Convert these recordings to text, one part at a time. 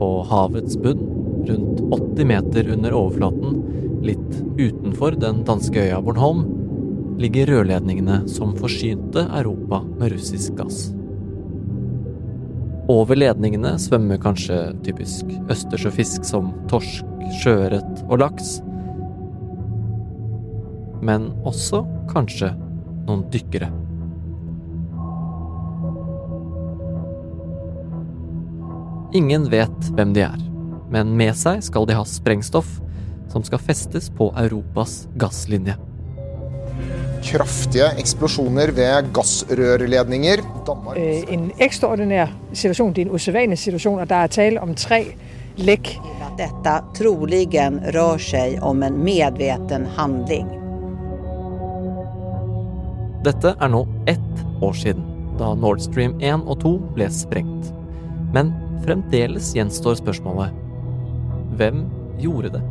På havets bunn, rundt 80 meter under overflaten, litt utenfor den danske øya Bornholm, ligger rørledningene som forsynte Europa med russisk gass. Over ledningene svømmer kanskje typisk østersjøfisk som torsk, sjøørret og laks. Men også kanskje noen dykkere. Ingen vet hvem de er, men med seg skal de ha sprengstoff som skal festes på Europas gasslinje. Kraftige eksplosjoner ved gassrørledninger. Danmark. Øh, en ekstraordinær situasjon, det er en usedvanlig situasjon, og det er tale om tre lekk. Dette trolig rør seg om en medveten handling. Dette er nå ett år siden, da Nord Stream 1 og 2 ble sprengt. Men fremdeles gjenstår spørsmålet hvem gjorde det?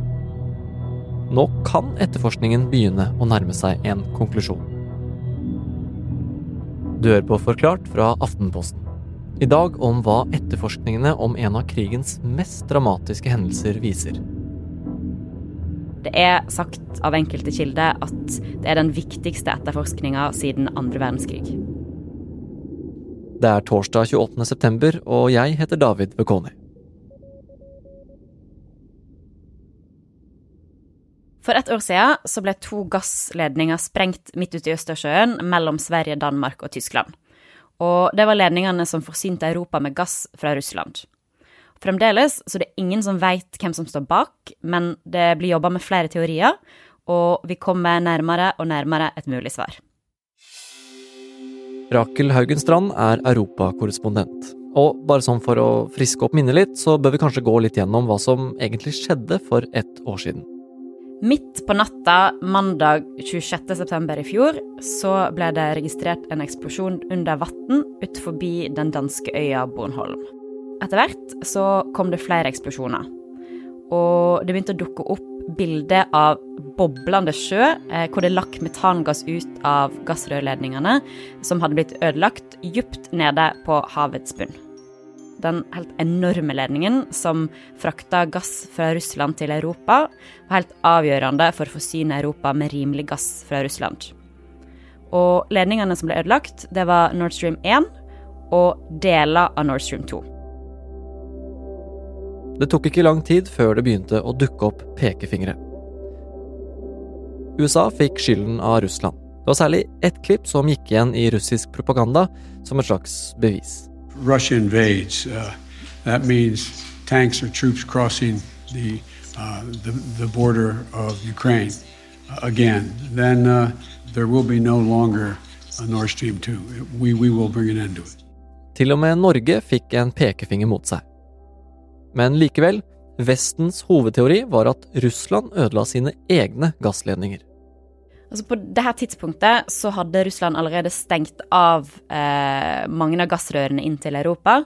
Nå kan etterforskningen begynne å nærme seg en konklusjon. Du hører på Forklart fra Aftenposten. I dag om hva etterforskningene om en av krigens mest dramatiske hendelser viser. Det er sagt av enkelte kilder at det er den viktigste etterforskninga siden andre verdenskrig. Det er torsdag 28.9, og jeg heter David Bekoni. For et år siden så ble to gassledninger sprengt midt ute i Østersjøen mellom Sverige, Danmark og Tyskland. Og det var ledningene som forsynte Europa med gass fra Russland. Fremdeles så det er ingen som veit hvem som står bak, men det blir jobba med flere teorier, og vi kommer nærmere og nærmere et mulig svar. Rakel Haugenstrand er europakorrespondent. Og bare sånn for å friske opp minnet litt, så bør vi kanskje gå litt gjennom hva som egentlig skjedde for ett år siden. Midt på natta mandag 26.9. i fjor så ble det registrert en eksplosjon under vann utenfor den danske øya Bornholm. Etter hvert så kom det flere eksplosjoner. Og det begynte å dukke opp bilder av boblende sjø, eh, hvor det lakk metangass ut av gassrørledningene som hadde blitt ødelagt dypt nede på havets bunn den helt enorme ledningen som frakta gass fra Russland til Europa, var helt avgjørende for å forsyne Europa med rimelig gass fra Russland. Og ledningene som ble ødelagt, det var Nord Stream 1 og deler av Nord Stream 2. Det tok ikke lang tid før det begynte å dukke opp pekefingre. USA fikk skylden av Russland. Det var særlig ett klipp som gikk igjen i russisk propaganda som et slags bevis. Russia invades, uh, that means tanks or troops crossing the, uh, the, the, border of Ukraine uh, again. Then uh, there will be no longer a Nord Stream 2. We, we will bring an end to it. Til og med Norge fikk en pekefinger mot seg. Men likevel, Vestens hovedteori var at Russland ødela sine egne gassledninger. Altså på dette tidspunktet så hadde Russland allerede stengt av eh, mange av gassrørene inn til Europa.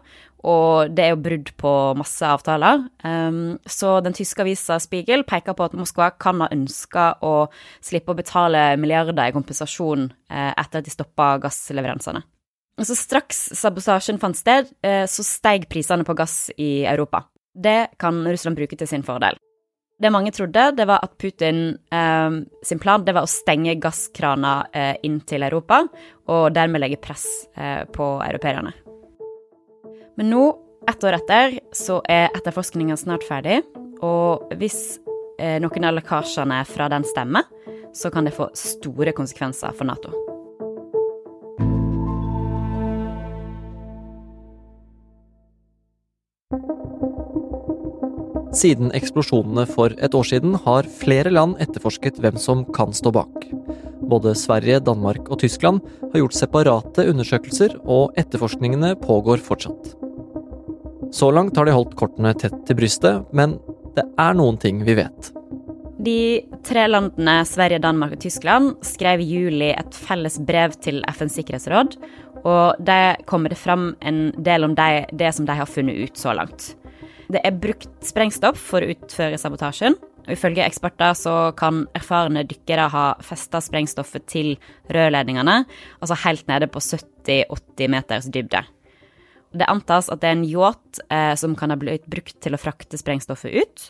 Og det er jo brudd på masse avtaler. Um, så den tyske avisa Spiegel peker på at Moskva kan ha ønska å slippe å betale milliarder i kompensasjon eh, etter at de stoppa gassleveransene. Altså straks sabotasjen fant sted, eh, så steig prisene på gass i Europa. Det kan Russland bruke til sin fordel. Det mange trodde, det var at Putin eh, sin plan det var å stenge gasskrana eh, inn til Europa, og dermed legge press eh, på europeerne. Men nå, ett år etter, så er etterforskninga snart ferdig, og hvis eh, noen av lekkasjene fra den stemmer, så kan det få store konsekvenser for Nato. Siden eksplosjonene for et år siden har flere land etterforsket hvem som kan stå bak. Både Sverige, Danmark og Tyskland har gjort separate undersøkelser, og etterforskningene pågår fortsatt. Så langt har de holdt kortene tett til brystet, men det er noen ting vi vet. De tre landene Sverige, Danmark og Tyskland skrev i juli et felles brev til FNs sikkerhetsråd, og der kommer det fram en del om det, det som de har funnet ut så langt. Det er brukt sprengstoff for å utføre sabotasjen. Og ifølge eksperter så kan erfarne dykkere ha festa sprengstoffet til rørledningene, altså helt nede på 70-80 meters dybde. det antas at det er en yacht eh, som kan ha blitt brukt til å frakte sprengstoffet ut.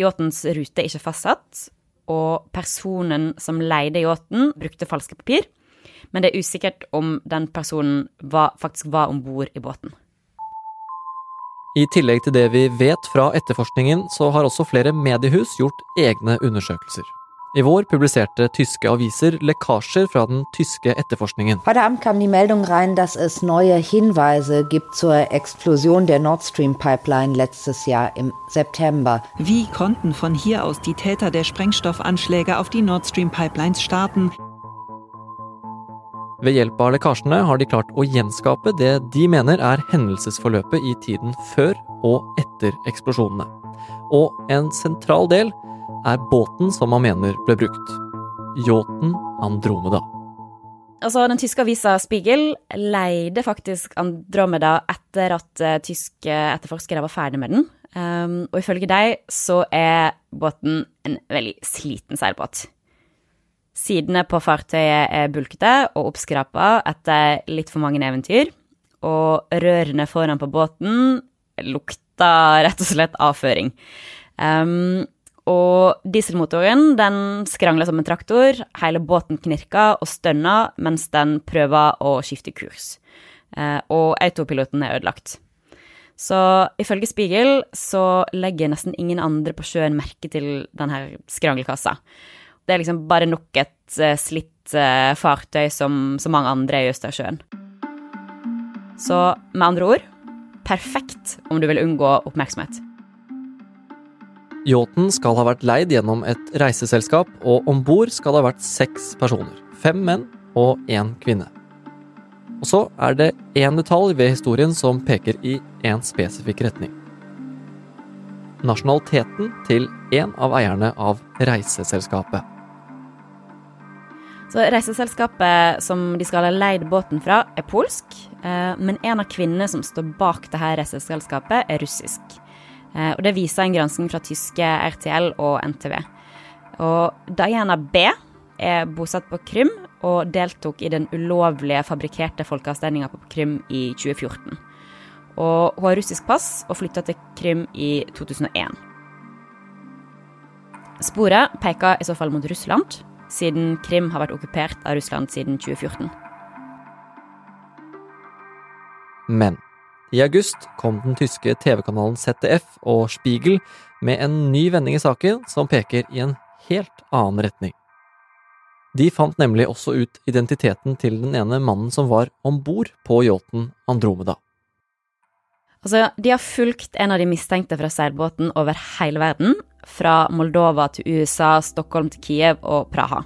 Yachtens rute er ikke fastsatt, og personen som leide yachten, brukte falske papir. Men det er usikkert om den personen var, faktisk var om bord i båten. I tillegg til det vi vet fra etterforskningen, så har også flere mediehus gjort egne undersøkelser. I vår publiserte tyske aviser lekkasjer fra den tyske etterforskningen. Heute Abend kam die Meldung rein, dass es neue Hinweise gibt zur Explosion der Nord Stream Pipeline letztes Jahr im September. Wie konnten von hier aus die Täter der Sprengstoffanschläge auf die Nord Stream Pipelines starten? Ved hjelp av lekkasjene har de klart å gjenskape det de mener er hendelsesforløpet i tiden før og etter eksplosjonene. Og en sentral del er båten som man mener ble brukt. Yachten Andromeda. Altså, Den tyske avisa Spiegel leide faktisk Andromeda etter at uh, tyske etterforskere var ferdig med den. Um, og ifølge deg så er båten en veldig sliten seilbåt. Sidene på fartøyet er bulkete og oppskrapa etter litt for mange eventyr. Og rørene foran på båten lukta rett og slett avføring. Um, og dieselmotoren den skrangla som en traktor, hele båten knirka og stønna mens den prøver å skifte kurs. Uh, og autopiloten er ødelagt. Så ifølge Spiegel så legger nesten ingen andre på sjøen merke til denne skranglekassa. Det er liksom bare nok et uh, slitt uh, fartøy som så mange andre i Østersjøen. Så med andre ord perfekt om du vil unngå oppmerksomhet. Yachten skal ha vært leid gjennom et reiseselskap, og om bord skal det ha vært seks personer. Fem menn og én kvinne. Og så er det én detalj ved historien som peker i én spesifikk retning. Nasjonaliteten til en av eierne av reiseselskapet. Så Reiseselskapet som de skal ha leid båten fra, er polsk, eh, men en av kvinnene som står bak dette reiseselskapet, er russisk. Eh, og det viser en gransking fra tyske RTL og NTV. Og Diana B er bosatt på Krim og deltok i den ulovlige fabrikkerte folkeavstemninga på Krim i 2014. Og hun har russisk pass og flytta til Krim i 2001. Sporet peker i så fall mot Russland, siden Krim har vært okkupert av Russland siden 2014. Men i august kom den tyske TV-kanalen ZDF og Spiegel med en ny vending i saken som peker i en helt annen retning. De fant nemlig også ut identiteten til den ene mannen som var om bord på yachten Andromeda. Altså, de har fulgt en av de mistenkte fra seilbåten over hele verden, fra Moldova til USA, Stockholm til Kiev og Praha.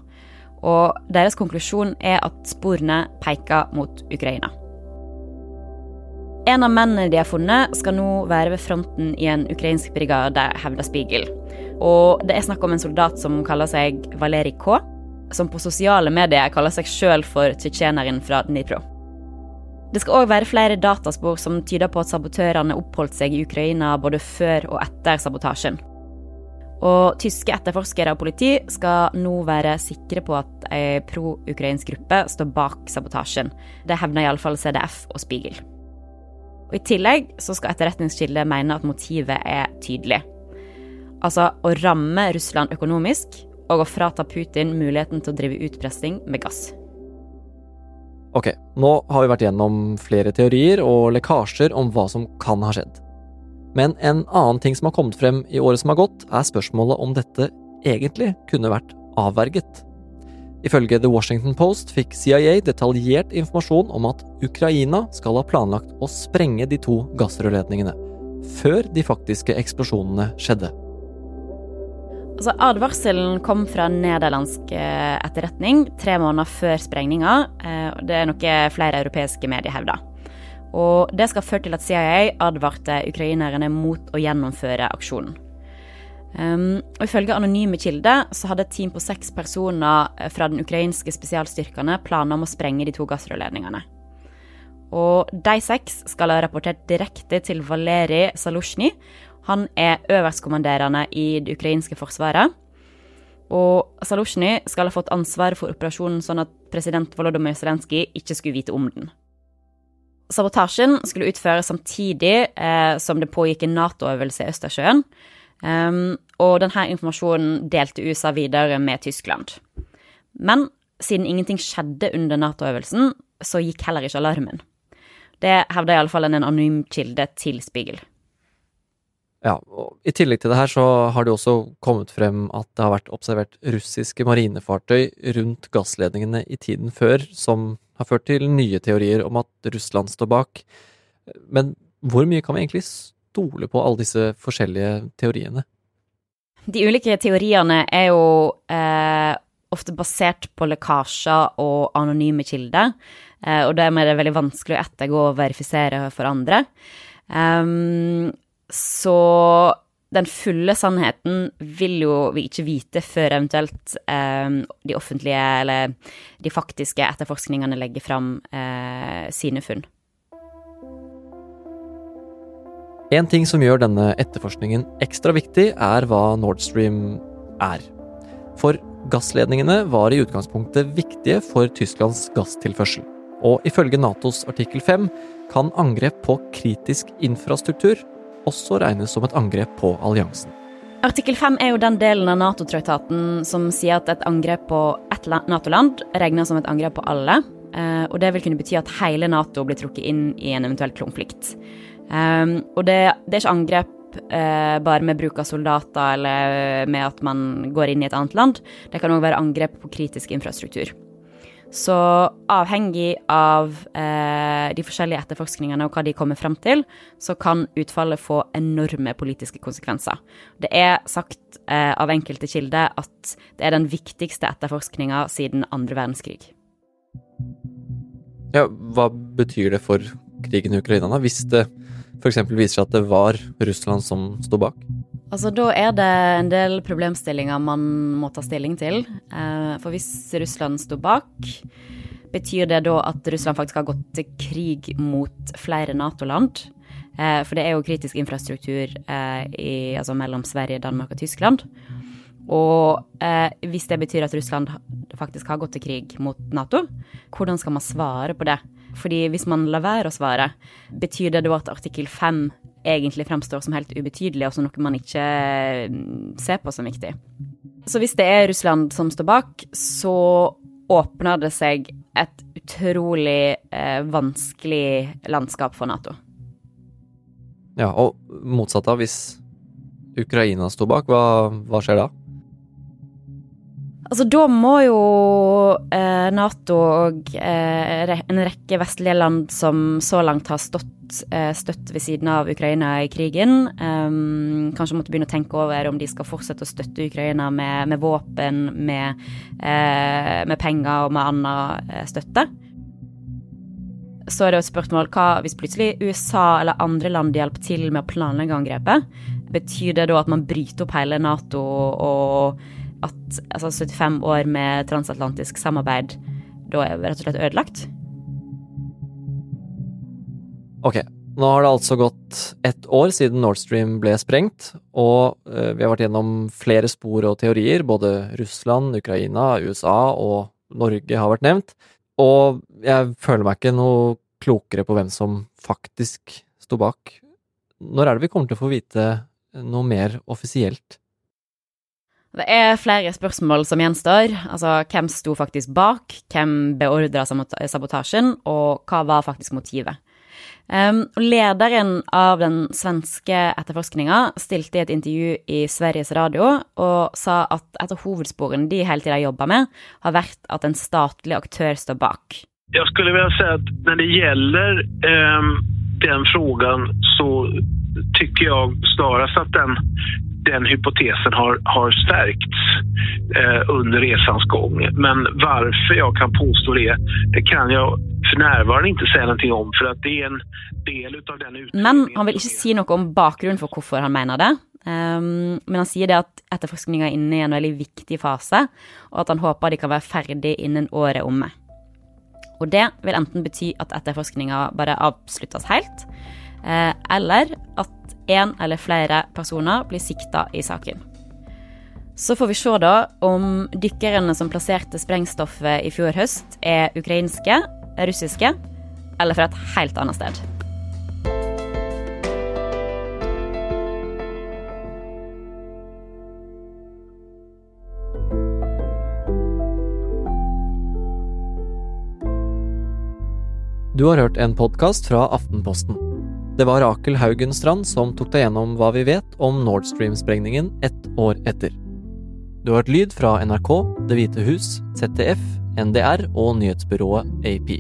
Og deres konklusjon er at sporene peker mot Ukraina. En av mennene de har funnet, skal nå være ved fronten i en ukrainsk brigade, hevder Spiegel. Og det er snakk om en soldat som kaller seg Valerij K., som på sosiale medier kaller seg sjøl for tsjetsjeneren fra Dnipro. Det skal òg være flere dataspor som tyder på at sabotørene oppholdt seg i Ukraina både før og etter sabotasjen. Og tyske etterforskere og politi skal nå være sikre på at ei pro-ukrainsk gruppe står bak sabotasjen. Det hevner iallfall CDF og Spiegel. Og I tillegg så skal etterretningskilder mene at motivet er tydelig. Altså å ramme Russland økonomisk og å frata Putin muligheten til å drive utpressing med gass. Ok, nå har vi vært gjennom flere teorier og lekkasjer om hva som kan ha skjedd. Men en annen ting som har kommet frem i året som har gått, er spørsmålet om dette egentlig kunne vært avverget. Ifølge The Washington Post fikk CIA detaljert informasjon om at Ukraina skal ha planlagt å sprenge de to gassrørledningene, før de faktiske eksplosjonene skjedde. Altså, advarselen kom fra nederlandsk eh, etterretning tre måneder før sprengninga. Eh, det er noe flere europeiske medier hevder. Og det skal føre til at CIA advarte ukrainerne mot å gjennomføre aksjonen. Um, og Ifølge anonyme kilder så hadde et team på seks personer eh, fra den ukrainske spesialstyrkene planer om å sprenge de to gassrørledningene. Og de seks skal ha rapportert direkte til Valerij Salusjny. Han er øverstkommanderende i det ukrainske forsvaret. Og Salusjny skal ha fått ansvar for operasjonen sånn at president Volodymyr Zelenskyj ikke skulle vite om den. sabotasjen skulle utføres samtidig eh, som det pågikk en Nato-øvelse i Østersjøen. Um, og denne informasjonen delte USA videre med Tyskland. Men siden ingenting skjedde under Nato-øvelsen, så gikk heller ikke alarmen. Det hevda iallfall en anonym kilde til Spiegel. Ja, og I tillegg til det her så har det også kommet frem at det har vært observert russiske marinefartøy rundt gassledningene i tiden før, som har ført til nye teorier om at Russland står bak. Men hvor mye kan vi egentlig stole på alle disse forskjellige teoriene? De ulike teoriene er jo eh, ofte basert på lekkasjer og anonyme kilder, eh, og dermed er det veldig vanskelig å ettergå og verifisere for andre. Um, så den fulle sannheten vil jo vi ikke vite før eventuelt eh, de offentlige eller de faktiske etterforskningene legger fram eh, sine funn. En ting som gjør denne etterforskningen ekstra viktig, er hva Nord Stream er. For gassledningene var i utgangspunktet viktige for Tysklands gasstilførsel. Og ifølge Natos artikkel 5 kan angrep på kritisk infrastruktur også regnes som et angrep på alliansen. Artikkel 5 er jo den delen av Nato-traktaten som sier at et angrep på ett Nato-land regnes som et angrep på alle. Eh, og det vil kunne bety at hele Nato blir trukket inn i en eventuell konflikt. Um, og det, det, er ikke angrep uh, bare med bruk av soldater eller med at man går inn i et annet land. Det kan òg være angrep på kritisk infrastruktur. Så avhengig av eh, de forskjellige etterforskningene og hva de kommer frem til, så kan utfallet få enorme politiske konsekvenser. Det er sagt eh, av enkelte kilder at det er den viktigste etterforskninga siden andre verdenskrig. Ja, hva betyr det for krigen i Ukraina, da? Hvis det f.eks. viser seg at det var Russland som sto bak? Altså, Da er det en del problemstillinger man må ta stilling til. Eh, for hvis Russland sto bak, betyr det da at Russland faktisk har gått til krig mot flere Nato-land? Eh, for det er jo kritisk infrastruktur eh, i, altså mellom Sverige, Danmark og Tyskland. Og hvis det betyr at Russland faktisk har gått til krig mot Nato, hvordan skal man svare på det? Fordi hvis man lar være å svare, betyr det da at artikkel 5 egentlig fremstår som helt ubetydelig, og som noe man ikke mm, ser på som viktig? Så hvis det er Russland som står bak, så åpner det seg et utrolig eh, vanskelig landskap for Nato. Ja, og motsatt av hvis Ukraina står bak, hva, hva skjer da? Altså, da må jo eh, Nato og eh, en rekke vestlige land som så langt har stått eh, støtt ved siden av Ukraina i krigen, eh, kanskje måtte begynne å tenke over om de skal fortsette å støtte Ukraina med, med våpen, med, eh, med, penger og med annen eh, støtte. Så er det et spørsmål hva hvis plutselig USA eller andre land hjelper til med å planlegge angrepet? Betyr det da at man bryter opp hele Nato og at altså 75 år med transatlantisk samarbeid da er rett og slett ødelagt? Ok, nå har det altså gått ett år siden Nord Stream ble sprengt, og eh, vi har vært gjennom flere spor og teorier. Både Russland, Ukraina, USA og Norge har vært nevnt. Og jeg føler meg ikke noe klokere på hvem som faktisk sto bak. Når er det vi kommer til å få vite noe mer offisielt? Det er flere spørsmål som gjenstår. Altså, hvem sto faktisk bak? Hvem beordra sabotasjen? Og hva var faktisk motivet? Um, lederen av den svenske etterforskninga stilte i et intervju i Sveriges Radio og sa at et av hovedsporene de hele tida jobber med, har vært at en statlig aktør står bak. Jeg skulle vilja si at når det gjelder um, den frågan så tycker jeg snarest at den den hypotesen har, har stärkts eh, under resans gång. Men varför jag kan påstå det, det kan jag for nærværende ikke si noe om. for det er en del av den Men han vil ikke si noe om bakgrunnen for hvorfor han mener det. Um, men han sier det at etterforskninga er inne i en veldig viktig fase, og at han håper de kan være ferdig innen året omme. Og det vil enten bety at etterforskninga bare avsluttes helt, eller at én eller flere personer blir sikta i saken. Så får vi se da om dykkerne som plasserte sprengstoffet i fjor høst, er ukrainske, russiske eller fra et helt annet sted. Du har hørt en podkast fra Aftenposten. Det var Rakel Haugen Strand som tok deg gjennom hva vi vet om Nord Stream-sprengningen ett år etter. Du har hørt lyd fra NRK, Det hvite hus, ZTF, NDR og nyhetsbyrået AP.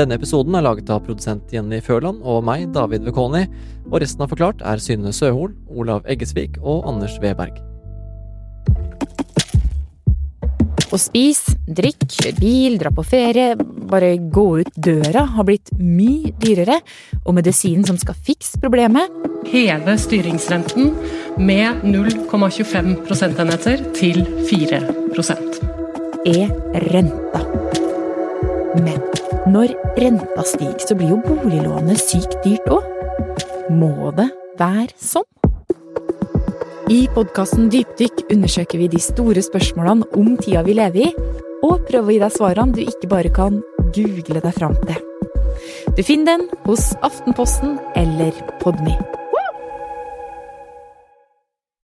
Denne episoden er laget av produsent Jenny Førland og meg, David Vekoni, og resten av Forklart er Synne Søhol, Olav Eggesvik og Anders Weberg. Å spise, drikke, kjøre bil, dra på ferie, bare gå ut døra har blitt mye dyrere, og medisinen som skal fikse problemet Heve styringsrenten med 0,25 prosentenheter til 4% er renta. Men når renta stiger, så blir jo boliglånet sykt dyrt òg. Må det være sånn? I podkasten Dypdykk undersøker vi de store spørsmålene om tida vi lever i, og prøver å gi deg svarene du ikke bare kan google deg fram til. Du finner den hos Aftenposten eller Podmy.